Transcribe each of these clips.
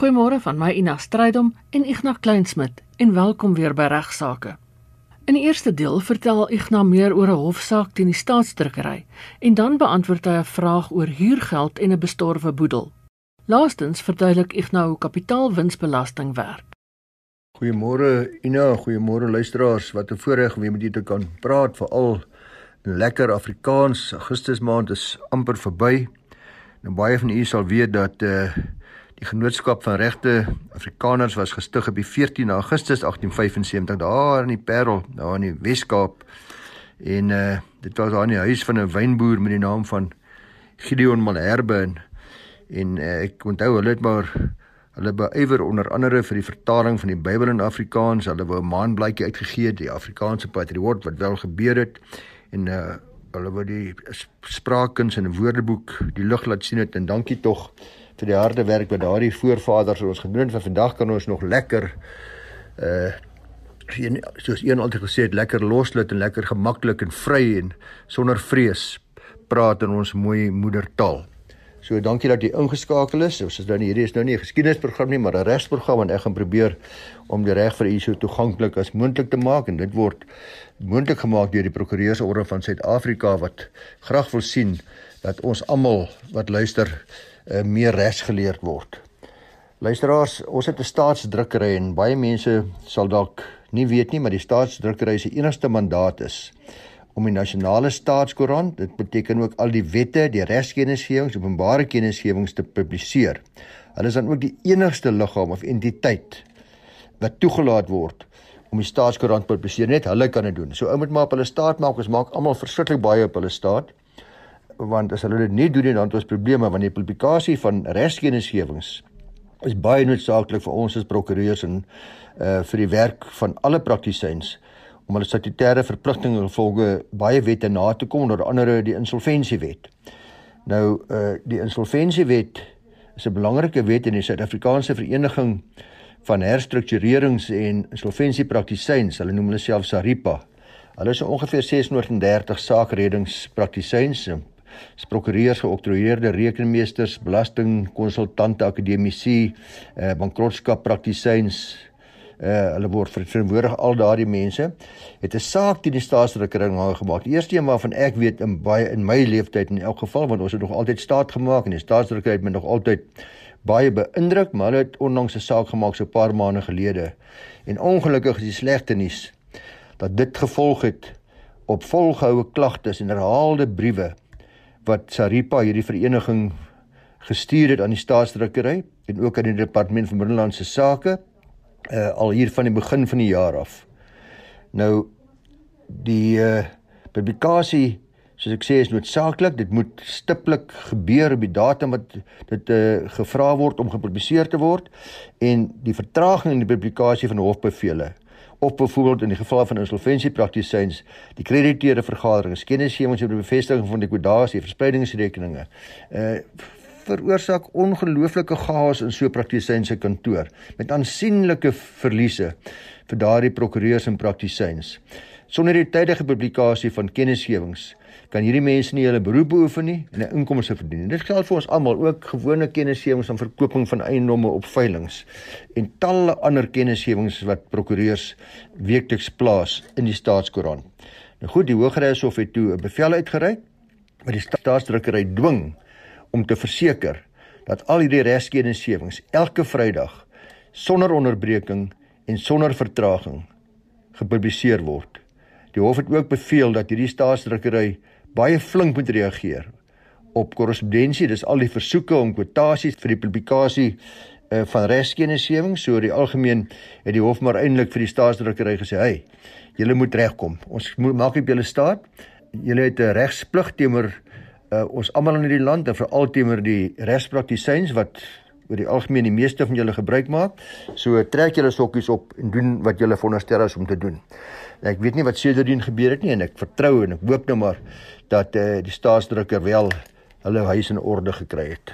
Goeiemôre van my Ina Strydom en Ignas Kleinsmid en welkom weer by Regsake. In die eerste deel vertel Ignas meer oor 'n hofsaak teen die staatsdrukkery en dan beantwoord hy 'n vraag oor huurgeld en 'n bestorwe boedel. Laastens verduidelik Ignas hoe kapitaalwinsbelasting werk. Goeiemôre Ina, goeiemôre luisteraars. Wat 'n voorreg om weer met julle te kan praat veral in lekker Afrikaans. Augustus maand is amper verby. Nou baie van u sal weet dat eh uh, Die Genootskap van Regte Afrikaners was gestig op die 14 Augustus 1875 daar in die Parel, daar in die Wes-Kaap. En uh dit was daar in die huis van 'n wynboer met die naam van Gideon Malherbe en, en uh, ek onthou hulle het maar hulle beywer onder andere vir die vertaling van die Bybel in Afrikaans. Hulle wou 'n maanblaadjie uitgegee, die Afrikaanse Patriot wat wel gebeur het en uh hulle wou die spraakkuns en 'n woordeboek die lig laat sien het en dankie tog vir die harde werk wat daardie voorvaders ons gedoen het. Vandag kan ons nog lekker uh soos een altyd gesê het, lekker loslit en lekker gemaklik en vry en sonder vrees praat in ons mooi moedertaal. So dankie dat jy ingeskakel is. Ons is nou hierdie is nou nie 'n geskiedenisprogram nie, maar 'n regsprogram en ek gaan probeer om die reg vir u so toeganklik as moontlik te maak en dit word moontlik gemaak deur die Prokureursorde van Suid-Afrika wat graag wil sien dat ons almal wat luister uh, meer regsgeleerd word. Luisteraars, ons het 'n staatsdrukkery en baie mense sal dalk nie weet nie, maar die staatsdrukkery se enigste mandaat is om die nasionale staatskoerant, dit beteken ook al die wette, die regskennisgewings, openbare kennisgewings te publiseer. Hulle is dan ook die enigste liggaam of entiteit wat toegelaat word om die staatskoerant te publiseer. Net hulle kan dit doen. So ou moet maar op hulle staat maak. Ons maak almal verskriklik baie op hulle staat want as hulle dit nie doen nie dan het ons probleme want die publikasie van regskennisgewings is baie noodsaaklik vir ons as prokureurs en uh vir die werk van alle praktisyns om hulle statutêre verpligtinge gevolge baie wette na te kom onder andere die insolventiewet. Nou uh die insolventiewet is 'n belangrike wet in die Suid-Afrikaanse Vereniging van Herstrukturerings en Insolventiepraktisyns. Hulle noem hulle self SARIPA. Hulle is ongeveer 630 saakreddingspraktisyns is prokureurs, geoktroeëerde rekenmeesters, belastingkonsultante, akademici, eh bankrotskap praktisyns eh hulle word verteenwoordig al daardie mense het 'n saak teen die staatsregering aangemaak. Die eerste een waarvan ek weet in baie in my lewenstyd in elk geval want ons het nog altyd staat gemaak en die staatsregering het my nog altyd baie beïndruk, maar hulle het onlangs 'n saak gemaak so 'n paar maande gelede. En ongelukkig is die slegte nuus dat dit gevolg het op volgehoue klagtes en herhaalde briewe wat Saripa hierdie vereniging gestuur het aan die staatsdrukkery en ook aan die departement van binnelandse sake uh, al hier van die begin van die jaar af. Nou die uh, publikasie soos ek sê is noodsaaklik, dit moet stiptelik gebeur op die datum wat dit uh, gevra word om gepubliseer te word en die vertraging in die publikasie van hofbevele of byvoorbeeld in die geval van insolventiepraktisyns die krediteure vergaderings kennisgewings oor die bevestiging van dekodasie verspreidingsrekeninge uh veroorsaak ongelooflike chaos in so praktisyns se kantoor met aansienlike verliese vir daardie prokureurs en praktisyns. Sonder die tydige publikasie van kennisgewings kan hierdie mense nie hulle beroep beoefen nie en 'n inkomste verdien. Dit geld vir ons almal, ook gewone kennisgewings van verkooping van eiendomme op veilinge en talle ander kennisgewings wat prokureurs weekliks plaas in die staatskoerant. Nou goed, die Hooggeregshof het toe 'n bevel uitgereik wat die staatsdrukkery dwing om te verseker dat al hierdie regskennisgewings elke Vrydag sonder onderbreking en sonder vertraging gepubliseer word. Die hof het ook beveel dat hierdie staatsdrukkery baie flink moet reageer op korrespondensie, dis al die versoeke om kwotasies vir die publikasie uh, van regskennisgewing. So oor die algemeen het die hof maar eintlik vir die staatsdrukkery gesê: "Hey, julle moet regkom. Ons moet maak op julle staat. Julle het 'n regsplig teenoor uh, ons almal in hierdie land en veral teenoor die regspraktisyns wat oor die algemeen die meeste van julle gebruik maak. So trek julle sokkies op en doen wat julle veronderstel is om te doen." Ek weet nie wat sedertdien gebeur het nie en ek vertrou en ek hoop nou maar dat eh uh, die staatsdrukker wel hulle huis in orde gekry het.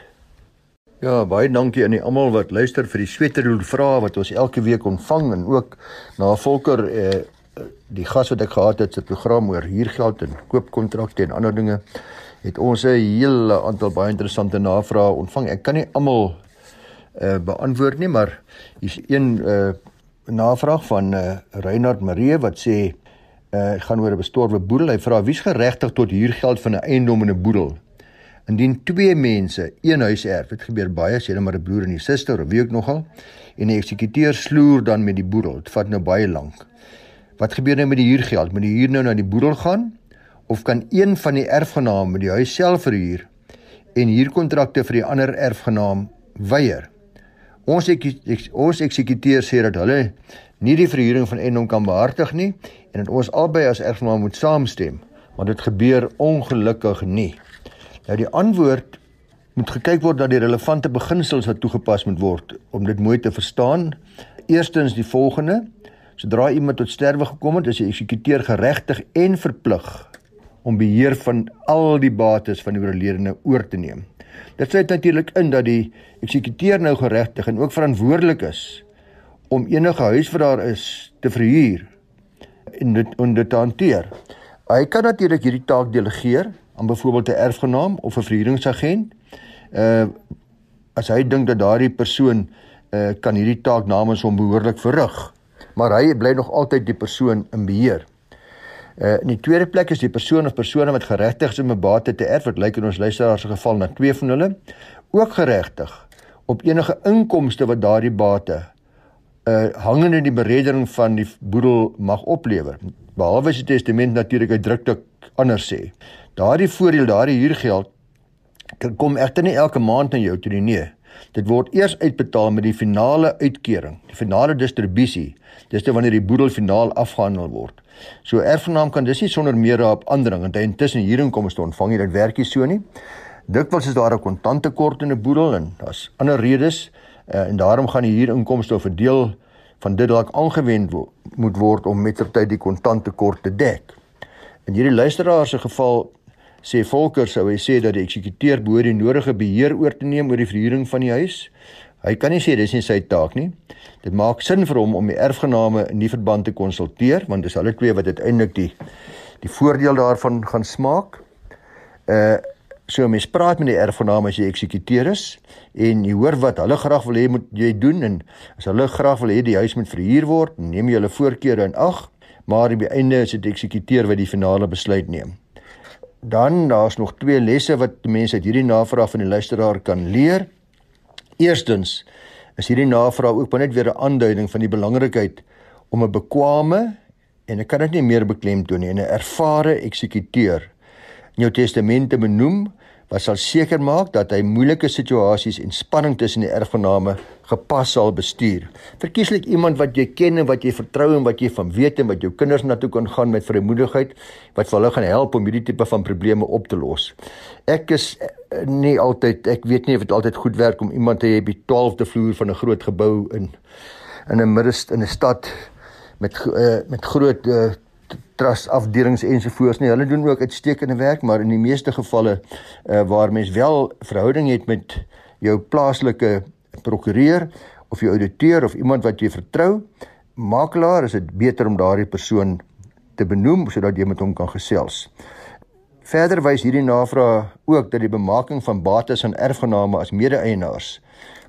Ja, baie dankie aan die almal wat luister vir die sweterdoel vrae wat ons elke week ontvang en ook na Volker eh die gas wat ek gehad het se program oor huurgeld en koopkontrakte en ander dinge het ons 'n hele aantal baie interessante navrae ontvang. Ek kan nie almal uh beantwoord nie, maar hier's een uh navraag van uh Reinhard Marie wat sê uh gaan oor 'n bestorwe boedel. Hy vra wie's geregtig tot huurgeld van 'n eiendom in 'n boedel? Indien twee mense een huis erf, dit gebeur baie, sê net maar 'n broer en 'n suster of wie ook nogal, en die eksekuteur sloer dan met die boedel. Dit vat nou baie lank. Wat gebeur nou met die huurgeld? Moet die huur nou na die boedel gaan of kan een van die erfgename die huis self verhuur en huurkontrakte vir die ander erfgenaam weier? Ons ek, ek, ons eksekuteur sê dat hulle nie die verhuuring van eiendom kan behartig nie en dat ons albei as erfgenaam moet saamstem, maar dit gebeur ongelukkig nie. Nou die antwoord moet gekyk word na die relevante beginsels wat toegepas moet word om dit mooi te verstaan. Eerstens die volgende: Sodra iemand tot sterwe gekom het, is die eksekuteur geregtig en verplig om beheer van al die bates van die oorledene oor te neem. Dit sluit natuurlik in dat die eksekuteur nou geregtig en ook verantwoordelik is om enige huis wat daar is te verhuur en dit om dit te hanteer. Hy kan natuurlik hierdie taak delegeer aan byvoorbeeld 'n erfgenaam of 'n verhuuringsagent. Uh as hy dink dat daardie persoon uh kan hierdie taak namens hom behoorlik verrig, maar hy bly nog altyd die persoon in beheer. Uh in die tweede plek is die persoon of persone wat geregtig is om 'n bate te erf, wat lyk in ons luisteraars se geval na twee van hulle, ook geregtig op enige inkomste wat daardie bate uh hangende die bereddering van die boedel mag oplewer. Behalwe as die testament natuurlik uitdruklik anders sê. Daardie voordeel, daardie huurgeld kom egter nie elke maand na jou toe nie. Nee. Dit word eers uitbetaal met die finale uitkering, die finale distribusie. Dis dan wanneer die boedel finaal afgehandel word. So erfgenaam kan dis nie sonder meer daarop aandring en hy intussen huurinkomste ontvang nie. Dit werk nie so nie. Dikwels is daar 'n kontanttekort in 'n boedel en daar's ander redes uh, en daarom gaan die huurinkomste of 'n deel van dit dalk aangewend wo moet word om mettertyd die kontanttekort te dek. In hierdie luisteraar se geval sê Volker sou hy sê dat die eksekuteur behoort die nodige beheer oor te neem oor die verhuuring van die huis. Hy kan nie sê dis nie sy taak nie. Dit maak sin vir hom om die erfgename in die verband te konsulteer want dis hulle twee wat uiteindelik die die voordeel daarvan gaan smaak. Uh so mens praat met die erfgename as jy eksekuteur is en jy hoor wat hulle graag wil hê moet jy doen en as hulle graag wil hê die huis moet verhuur word, neem jy hulle voorkeure in ag, maar aan die einde is dit die eksekuteur wat die finale besluit neem. Dan daar's nog twee lesse wat mense uit hierdie navraag van die luisteraar kan leer. Eerstens is hierdie navraag ook net weer 'n aanduiding van die belangrikheid om 'n bekwame en ek kan dit nie meer beklemtoon nie, 'n ervare eksekuteur in jou testament te benoem wat sal seker maak dat hy moeilike situasies en spanning tussen die erfgename gepas sal bestuur. Verkieslik iemand wat jy ken en wat jy vertrou en wat jy van weet en wat jou kinders na toe kan gaan met vrymoedigheid wat hulle gaan help om hierdie tipe van probleme op te los. Ek is eh, nie altyd ek weet nie of dit altyd goed werk om iemand te hê by 12de vloer van 'n groot gebou in in 'n middest in 'n stad met uh, met groot uh, trust afdelings ensovoorts nie. Hulle doen ook uitstekende werk, maar in die meeste gevalle uh, waar mens wel verhouding het met jou plaaslike prokureur of jou ouditeur of iemand wat jy vertrou, makelaar, is dit beter om daardie persoon te benoem sodat jy met hom kan gesels. Verder wys hierdie navraag ook dat die bemaking van bates aan erfgename as mede-eienaars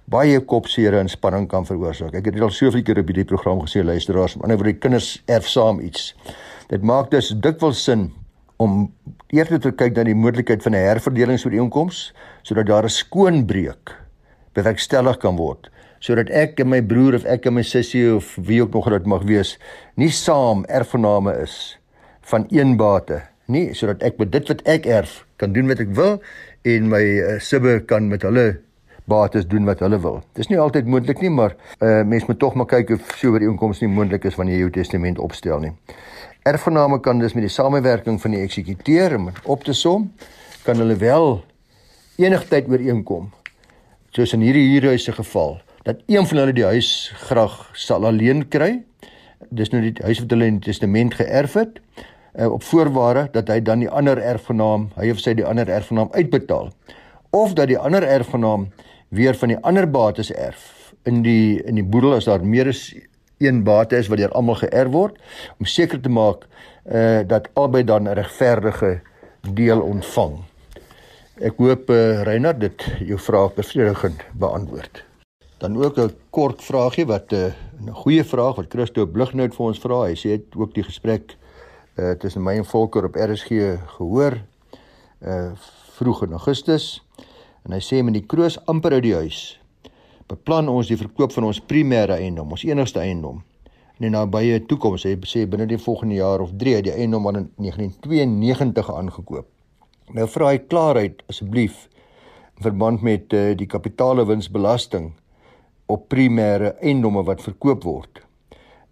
baie kopseere en spanning kan veroorsaak. Ek het dit al soveel keer op hierdie program gesê, luisteraars, maar nou word die kinders erf saam iets. Dit maak dus dikwels sin om eerder te kyk na die moontlikheid van 'n herverdelingsooreenkoms sodat daar 'n skoonbreuk bewerkstellig kan word sodat ek en my broer of ek en my sussie of wie ook nog dit mag wees nie saam erfgename is van een bate nie sodat ek met dit wat ek erf kan doen wat ek wil en my uh, sibbe kan met hulle bates doen wat hulle wil. Dis nie altyd moontlik nie, maar uh, mens moet tog maar kyk of so oor die inkomste nie moontlik is wanneer jy jou testament opstel nie. Erfgename kan dus met die samewerking van die eksekuteur om op te som, kan hulle wel enigtyd ooreenkom. Soos in hierdie huurhuise geval, dat een van hulle die huis graag sal alleen kry. Dis nou die huis wat hulle in die testament geërf het uh, op voorwaarde dat hy dan die ander erfgenaam, hy of sy die ander erfgenaam uitbetaal. Of dat die ander erfgenaam weer van die ander bates erf in die in die boedel as daar meer as een bate is wat deur almal geërf word om seker te maak uh dat albei dan 'n regverdige deel ontvang. Ek hoop uh, Reinhard dit jou vraag bevredigend beantwoord. Dan ook 'n kort vraagie wat eh, 'n uh, goeie vraag wat Christo Blighnout vir ons vra. Hy sê het ook die gesprek uh, tussen my en Volker op RSG gehoor uh vroeg in Augustus en hy sê met die kroos amper uit die huis beplan ons die verkoop van ons primêre eiendom, ons enigste eiendom in die nabye toekoms. Hy sê binne die volgende jaar of 3 die eiendom wat in 1992 aangekoop. Nou vra hy klaarheid asseblief in verband met uh, die kapitaalewinsbelasting op primêre eiendomme wat verkoop word.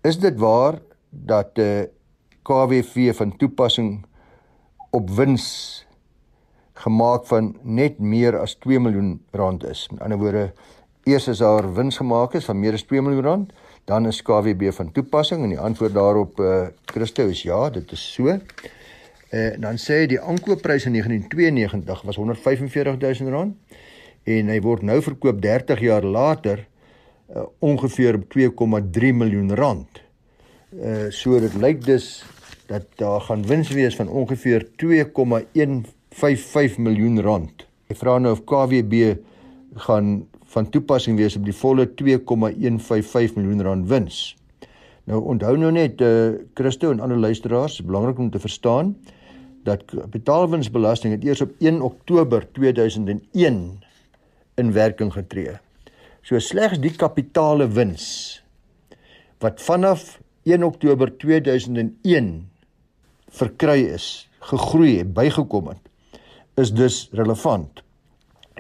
Is dit waar dat uh, eh, KWV van toepassing op wins gemaak van net meer as 2 miljoen rand is? Met ander woorde, eers as daar wins gemaak is van meer as 2 miljoen rand, dan is KWB van toepassing en die antwoord daarop eh uh, Christo is ja, dit is so. Eh uh, dan sê die aankoopprys in 1992 was 145 000 rand en hy word nou verkoop 30 jaar later uh, ongeveer 2,3 miljoen rand. Uh so dit lyk dus dat daar gaan wins wees van ongeveer 2,155 miljoen rand. Ek vra nou of KWB gaan van toepassing wees op die volle 2,155 miljoen rand wins. Nou onthou nou net eh uh, Christo en ander luisteraars, belangrik om te verstaan dat kapitaalwinsbelasting het eers op 1 Oktober 2001 in werking getree. So slegs die kapitale wins wat vanaf 1 Oktober 2001 verkry is, gegroei het, bygekom het, is dus relevant.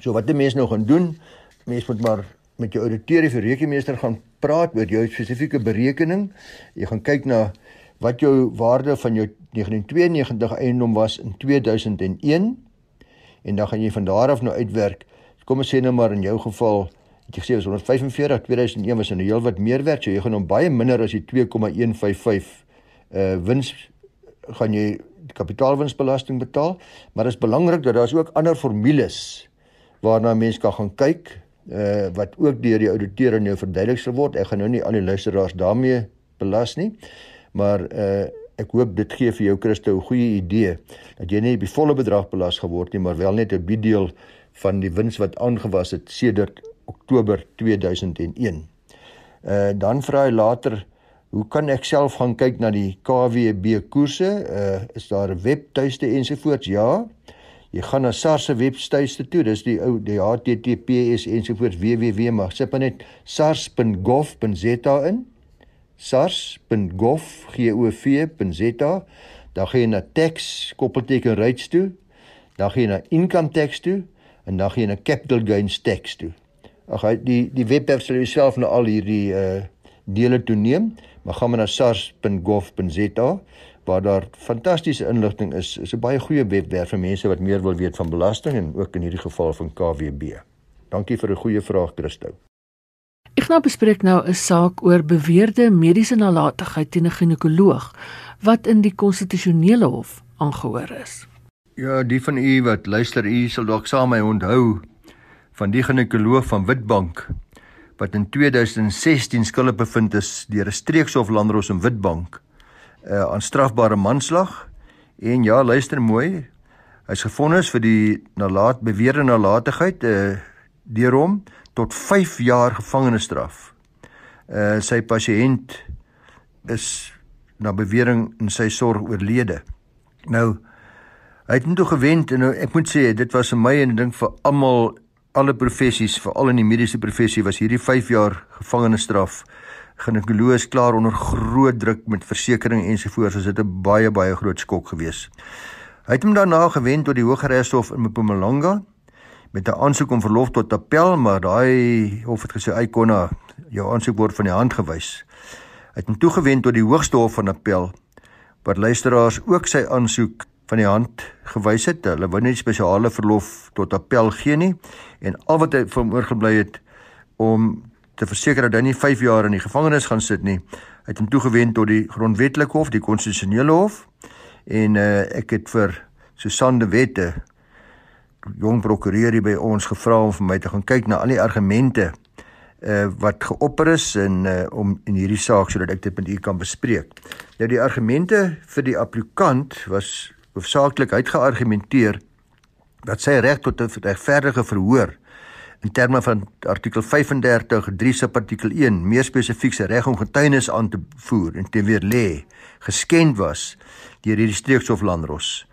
So wat 'n mens nou gaan doen, mens moet maar met jou ouditeur of rekenmeester gaan praat oor jou spesifieke berekening. Jy gaan kyk na wat jou waarde van jou 1992 eiendom was in 2001 en dan gaan jy van daar af nou uitwerk. Kom ons sê nou maar in jou geval jy gesê was 145 2001 was 'n heel wat meer werd so jy gaan hom baie minder as die 2,155 uh wins gaan jy kapitaalwinsbelasting betaal maar dit is belangrik dat daar is ook ander formules waarna mense kan gaan kyk uh wat ook deur die ouditeur aan jou verduidelik sal word ek gaan nou nie al die luisteraars daarmee belas nie maar uh ek hoop dit gee vir jou Christo 'n goeie idee dat jy nie die volle bedrag belas geword nie maar wel net 'n bietjie van die wins wat aangewas het sedert Oktober 2001. Uh dan vra hy later, hoe kan ek self gaan kyk na die KWB koerse? Uh is daar 'n webtuiste ensovoorts? Ja. Jy gaan na SARS se webtuiste toe. Dis die ou die HTTPS ensovoorts www mag sit maar net sars.gov.za in. sars.gov.za. Dan gaan jy na tax koppelteken rates toe. Dan gaan jy na income tax toe en dan gaan jy na capital gains tax toe. Ag die die webwerf sal jouself nou al hierdie uh dele toeneem, maar gaan maar na sars.gov.za waar daar fantastiese inligting is. Is 'n baie goeie webwerf vir mense wat meer wil weet van belasting en ook in hierdie geval van KWB. Dankie vir 'n goeie vraag, Christo. Ek nou bespreek nou 'n saak oor beweerde mediese nalatigheid teen 'n ginekoloog wat in die konstitusionele hof aangehoor is. Ja, die van u wat luister, u sal dalk saam my onthou van die ginekoloog van Witbank wat in 2016 skuldig bevind is deur 'n streekshof landros in Witbank uh, aan strafbare manslag en ja luister mooi hy's gefonnis vir die nalaat beweerde nalatigheid uh, deur hom tot 5 jaar gevangenisstraf. Uh sy pasiënt is na bewering in sy sorg oorlede. Nou hy het intoe gewend en nou, ek moet sê dit was vir my en ek dink vir almal alle professies, veral in die mediese professie, was hierdie 5 jaar gevangenisstraf. Ginekoloog klaar onder groot druk met versekerings ensovoorts, so dit 'n baie baie groot skok gewees. Hy het hom daarna gewend tot die Hooggeregshof in Mpumalanga met 'n aansoek om verlof tot appel, maar daai hof het gesê hy kon na jou aansoek word van die hand gewys. Hy het hom toegewend tot die Hoogste Hof van Appel wat luisteraars ook sy aansoek van die hand gewys het. Hulle wou net spesiale verlof tot appel gee nie en al wat hy van oorgebly het om te verseker dat hy nie 5 jaar in die gevangenis gaan sit nie. Hy het hom toegewend tot die grondwetlike hof, die konstitusionele hof. En uh, ek het vir Susan de Wette jong prokureur hier by ons gevra om vir my te gaan kyk na al die argumente uh wat geopper is en uh om in hierdie saak sodat ek dit met u kan bespreek. Nou die argumente vir die applikant was hoofsaaklik uitgeargumenteer dat sy reg tot 'n regverdige verhoor in terme van artikel 35 3 subartikel 1 meer spesifiek sy reg om getuienis aan te voer en te weer lê geskend was deur hierdie streekshof Landros.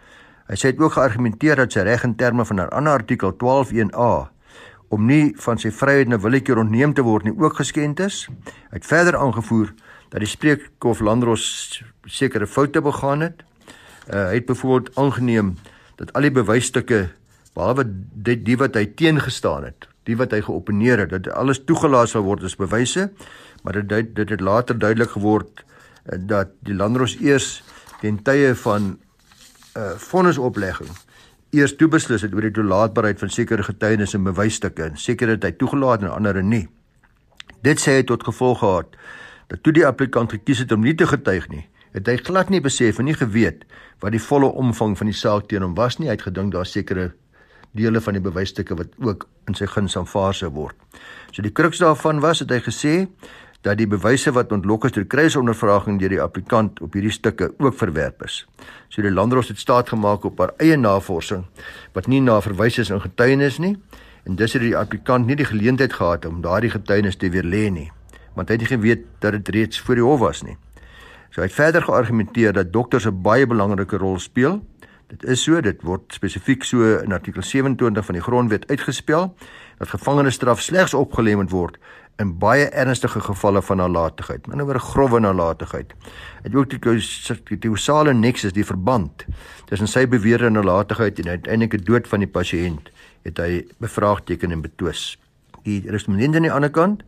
Hy sê dit ook geargumenteer dat sy reg in terme van 'n ander artikel 121A om nie van sy vryheid na willekeur ontneem te word nie ook geskend is. Hy het verder aangevoer dat die spreekhof Landros sekere foute begaan het. Uh, hy het byvoorbeeld aangeneem dat al die bewysstukke behalwe dit die wat hy teengestaan het, die wat hy geopeneer het, dat alles toegelaat sal word as bewyse, maar dit dit het later duidelik geword uh, dat die landros eers ten tye van 'n uh, vonnisoplegging eers toe beslis het oor die toelaatbaarheid van sekere getuienis en bewysstukke, sekere het hy toegelaat en ander nie. Dit sê hy tot gevolg gehad dat toe die applikant gekies het om nie te getuig nie, het hy glad nie besef en nie geweet wat die volle omvang van die saak teen hom was nie. Hy het gedink daar sekere dele van die bewysstukke wat ook in sy guns aanvaar sou word. So die kruks daarvan was het hy gesê dat die bewyse wat ontlok is deur kruisondervraging deur die applikant op hierdie stukke ook verwerp is. So die landros het staat gemaak op haar eie navorsing wat nie na verwys is in getuienis nie en dus het die applikant nie die geleentheid gehad om daardie getuienis te weerlê nie want hy het nie geweet dat dit reeds voor die hof was nie. So hy het verder geargumenteer dat dokters 'n baie belangrike rol speel. Dit is so, dit word spesifiek so in artikel 27 van die grondwet uitgespel dat gevangenisstraf slegs opgelê moet word in baie ernstige gevalle van nalatigheid, maar nou oor 'n grove nalatigheid. Dit ook die kausale nexus, die verband tussen sy beweerde nalatigheid en uiteindelike dood van die pasiënt, het hy bevraagteken en betwis. Die respondent aan die ander kant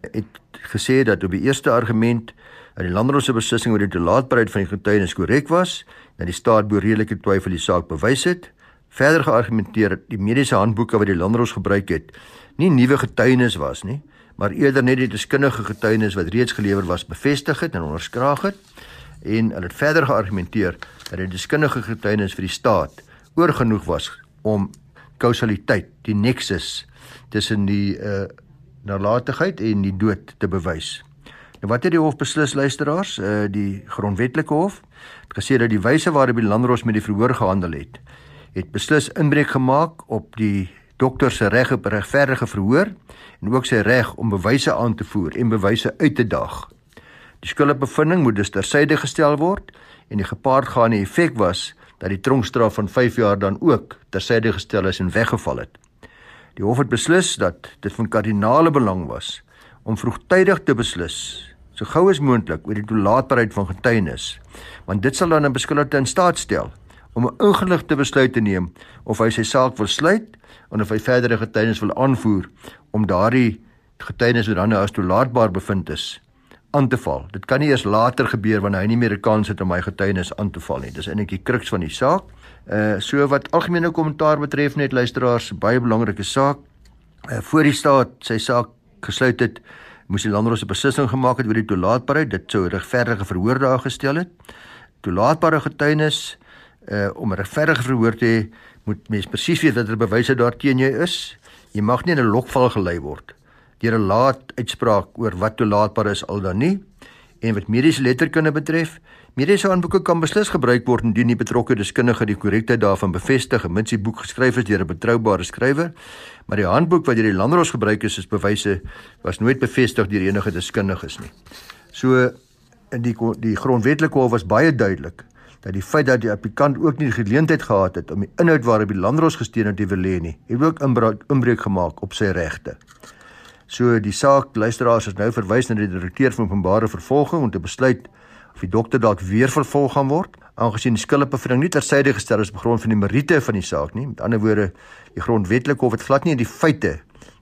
het gesê dat op die eerste argument dat die landros se beslissing oor die toelaatbaarheid van die getuienis korrek was, dat die staat bo redelike twyfel die saak bewys het. Verder geargumenteer dat die mediese handboeke wat die landros gebruik het, nie nuwe getuienis was nie, maar eerder net die deskundige getuienis wat reeds gelewer was bevestig het en onderskraag het. En hulle het verder geargumenteer dat die deskundige getuienis vir die staat oorgenoeg was om kausaliteit, die nexus tussen die uh nalatigheid en die dood te bewys. Nou wat het die hof beslis luisteraars? Uh die grondwetlike hof het gesê dat die wyse waarop die landros met die verhoor gehandel het, het beslis inbreuk gemaak op die dokter se reg op regverdige verhoor en ook sy reg om bewyse aan te voer en bewyse uit te daag. Die skuldbevinding moet dus tersyde gestel word en die gepaardgaande effek was dat die tronkstraf van 5 jaar dan ook tersyde gestel is en weggeval het. Die hof het beslis dat dit van kardinale belang was om vroegtydig te beslis so gou as moontlik oor die toelaatbaarheid van getuienis want dit sal dan 'n beskuldigde in staat stel om 'n ingeligte besluit te neem of hy sy saak wil sluit en of hy verdere getuienis wil aanvoer om daardie getuienis wat dan nou as toelaatbaar bevind is aan te val. Dit kan nie eers later gebeur wanneer hy nie meer 'n kans het om my getuienis aan te val nie. Dis eintlik die kruks van die saak. Uh so wat algemene kommentaar betref net luisteraars, baie belangrike saak. Uh voor die staat sy saak gesluit het, moes die landros 'n beslissing gemaak het oor die toelaatbaarheid. Dit sou regverdige verhoor daar gestel het. Toelaatbare getuienis uh om 'n regverdige verhoor te hê, moet mens presies weet watter bewyse daar teen jou is. Jy mag nie in 'n lokval gelei word deur 'n laat uitspraak oor wat toelaatbaar is al dan nie. En wat mediese letterkunde betref, mediese handboeke kan beslis gebruik word indien die betrokke deskundige die korrektheid daarvan bevestig, mits die boek geskryf is deur 'n betroubare skrywer. Maar die handboek wat deur die landros gebruik is as bewyse was nooit bevestig deur enige deskundiges nie. So in die die grondwetlike hof was baie duidelik dat die feit dat die applikant ook nie die geleentheid gehad het om die inhoud waarop die landros gesteun het te verleen nie, het ook inbreuk inbreuk gemaak op sy regte. So die saak luisteraars is nou verwys na die direkteur van openbare vervolging om te besluit of die dokter dalk weer vervolg gaan word aangesien die skuldbevinding nie tersyde gestel is op grond van die meriete van die saak nie. Met ander woorde, die grondwetlike hof het glad nie in die feite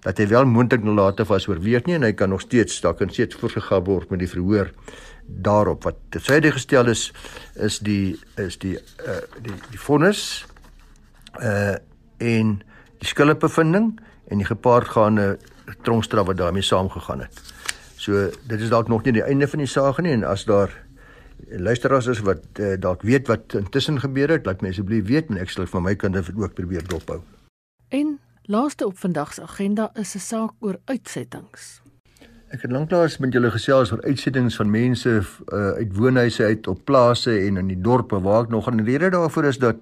dat hy wel moontlik nalatig was oorweeg nie en hy kan nog steeds dalk en steeds voorgegaan word met die verhoor daarop wat tersyde gestel is is die is die uh die die vonnis uh en die skuldbevinding en die gepaardgaande tronkstraf wat daarmee saamgegaan het. So dit is dalk nog nie die einde van die saak nie en as daar luisteraars is wat uh, dalk weet wat intussen gebeur het, laat my asseblief weet en ek sal van my kant af ook probeer dophou. En laaste op vandag se agenda is 'n saak oor uitsettings. Ek het lanklaas met julle gesels oor uitsettings van mense uh, uit woonhuise uit op plase en in die dorpe waar ek nog 'n rede daarvoor is dat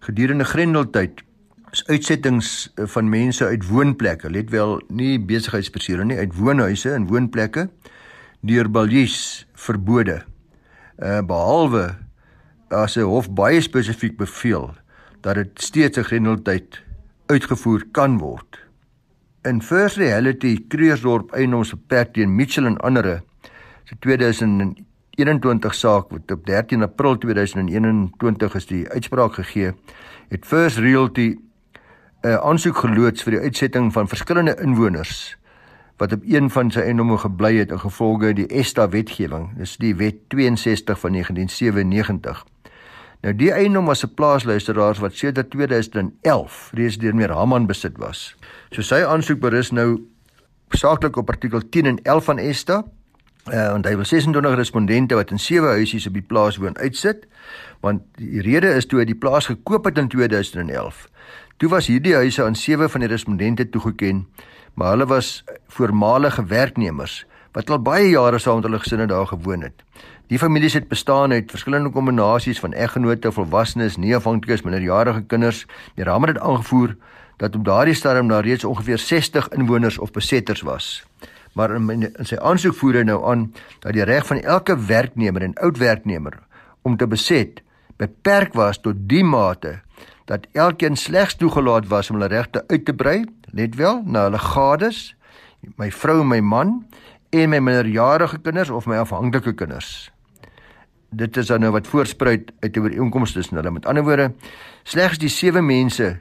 gedurende Grendeltyd is uitsettings eh, van mense uit woonplekke, let wel nie besigheidspersone nie, uit woonhuise en woonplekke deur Baljies verbode. Uh behalwe as 'n hof baie spesifiek beveel dat dit steeds 'n grendeltyd uitgevoer kan word. In First Reality Krugersdorp eienoms beperk teen Mitchell en ander se 2021 saak wat op 13 April 2021 is die uitspraak gegee, het First Realty 'n aansoek geloods vir die uitsetting van verskillende inwoners wat op een van sy eiendomme gebly het in gevolge die ESTA wetgewing. Dis die wet 62 van 1997. Nou die eiendom was 'n plaasluisteraars wat sedert 2011 reeds deur meneer Haman besit was. So sy aansoek berus nou saaklik op artikel 10 en 11 van ESTA. Uh, en hy wil 26 respondente wat in sewe huisies op die plaas woon uitsit want die rede is toe hy die plaas gekoop het in 2011 Toe was hierdie huise aan sewe van die respondente toegeken, maar hulle was voormalige werknemers wat al baie jare saam met hulle gesinne daar gewoon het. Die families het bestaan uit verskillende kombinasies van eggenote, volwassenes, neefafhanklikes, minderjarige kinders. Die raam het aangevoer dat op daardie stadium daar reeds ongeveer 60 inwoners of besetters was. Maar in, in, in sy aansoek voer hy nou aan dat die reg van elke werknemer en oud werknemer om te beset beperk was tot die mate dat elkeen slegs toegelaat was om hulle regte uit te brei, let wel, na hulle gades, my vrou en my man en my minderjarige kinders of my afhanklike kinders. Dit is dan nou wat voorspruit uit die ooreenkomste tussen hulle. Met ander woorde, slegs die sewe mense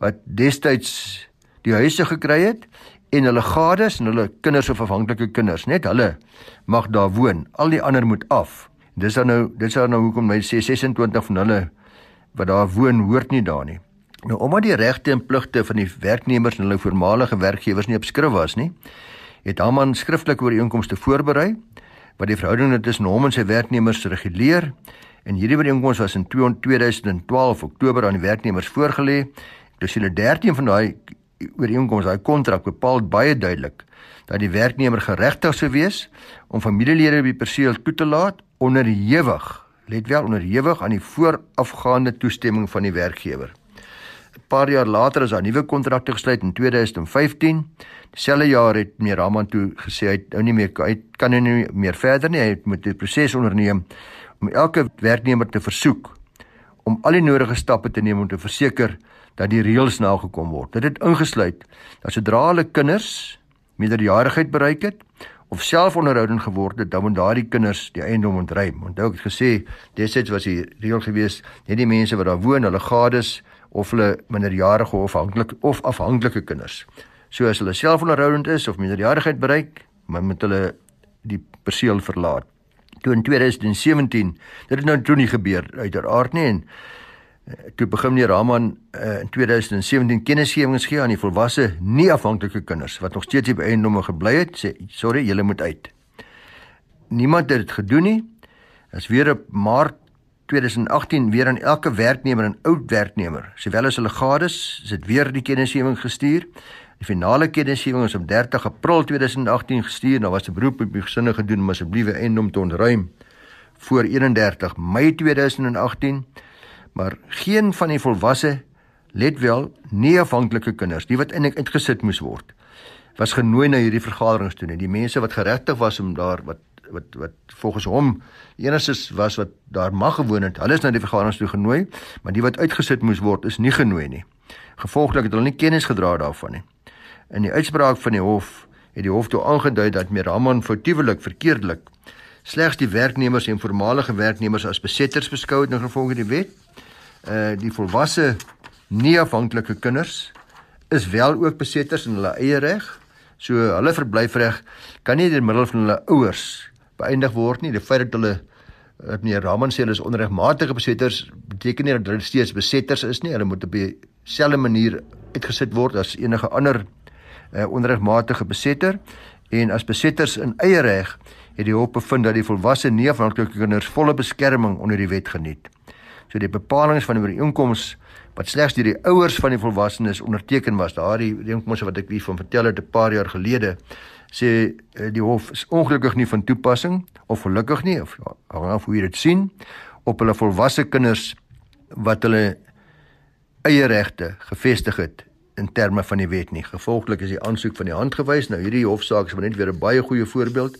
wat destyds die huise gekry het en hulle gades en hulle kinders of afhanklike kinders, net hulle mag daar woon. Al die ander moet af. Dis dan nou, dit is dan nou hoekom my sê 26 van hulle wat daar woon hoort nie daar nie. Nou omdat die regte en pligte van die werknemers en hulle voormalige werkgewers nie op skrif was nie, het Haman skriftelike ooreenkomste voorberei wat die verhoudinge tussen hom en sy werknemers reguleer en hierdie ooreenkoms was in 2012 Oktober aan die werknemers voorgelê. Dus hulle 13 van daai ooreenkoms, daai kontrak bepaal baie duidelik dat die werknemer geregtig sou wees om familielede by perseel toe te laat onderhewig let wel onderhewig aan die voorafgaande toestemming van die werkgewer. 'n Paar jaar later is daar nuwe kontrakte gesluit in 2015. Dieselfde jaar het meneer Raman toe gesê hy nou nie meer hy kan nou nie meer verder nie. Hy moet 'n proses onderneem om elke werknemer te versoek om al die nodige stappe te neem om te verseker dat die reëls nagekom word. Dit het ingesluit dat sodra hulle kinders meerderjarigheid bereik het of self onderhoudend geword het, dan moet daardie kinders die eiendom ontruim. Onthou ek het gesê destyds was die reël gewees net die mense wat daar woon, hulle gades of hulle minderjarige of afhanklik of afhanklike kinders. So as hulle self onderhoudend is of minderjarigheid bereik, moet hulle die perseel verlaat. Toe in 2017, dit het nou toe nie gebeur uiteraard nie en toe begin meneer Raman uh, in 2017 kennisgewings gee aan die volwasse nie afhanklike kinders wat nog steeds by eiendomme gebly het sê sorry julle moet uit. Niemand het dit gedoen nie. As weer op Maart 2018 weer aan elke werknemer en oud werknemer, sowel as hulle gades, is dit weer die kennisgewing gestuur. Die finale kennisgewing is op 30 April 2018 gestuur. Nou was 'n beroep op die gesinne gedoen om asseblief eiendom te ontruim voor 31 Mei 2018 maar geen van die volwasse let wel nie afhanklike kinders die wat eintlik uitgesit moes word was genooi na hierdie vergaderings toe nie. Die mense wat geregtig was om daar wat wat wat volgens hom enigsins was wat daar mag gewoon het hulle is na die vergaderings toe genooi maar die wat uitgesit moes word is nie genooi nie. Gevolglik het hulle nie kennis gedra daarvan nie. In die uitspraak van die hof het die hof toe aangedui dat Miraman foutiewelik verkeerdelik slegs die werknemers en voormalige werknemers as besetters beskou het in gevolge die wet uh die volwasse nie afhanklike kinders is wel ook besetters in hulle eie reg. So hulle verblyfreg kan nie deur middel van hulle ouers beëindig word nie. Die feit dat hulle dat meneer Raman sê hulle is onregmatige besetters beteken nie dat hulle steeds besetters is nie. Hulle moet op dieselfde manier uitgesit word as enige ander uh, onregmatige besetter en as besetters in eie reg het die hof bevind dat die volwasse nie afhanklike kinders volle beskerming onder die wet geniet. So die bepalinge van die ooreenkoms wat slegs deur die ouers van die volwassenes onderteken was, daardie ooreenkoms wat ek wie van vertel het 'n paar jaar gelede, sê eh, die hof is ongelukkig nie van toepassing of gelukkig nie of hang af hoe jy dit sien op hulle volwasse kinders wat hulle eie regte gevestig het in terme van die wet nie. Gevolglik is die aansoek van die hand gewys. Nou hierdie hofsaak is net weer 'n baie goeie voorbeeld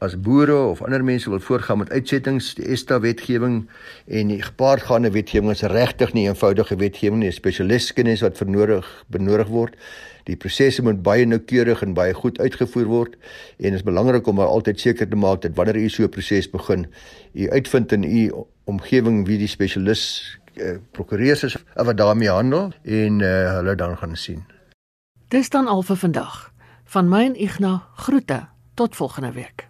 as boere of ander mense wil voortgaan met uitsettings, die ESTA wetgewing en die gepaardgaande wetgewing is regtig nie eenvoudige wetgewing nie, spesialistkennis wat vernodig benodig word. Die prosesse moet baie noukeurig en baie goed uitgevoer word en dit is belangrik om altyd seker te maak dat wanneer u so 'n proses begin, u uitvind in u omgewing wie die spesialis uh, prokureurs is wat daarmee handel en uh, hulle dan gaan sien. Dis dan al vir vandag. Van my en Ignas groete. Tot volgende week.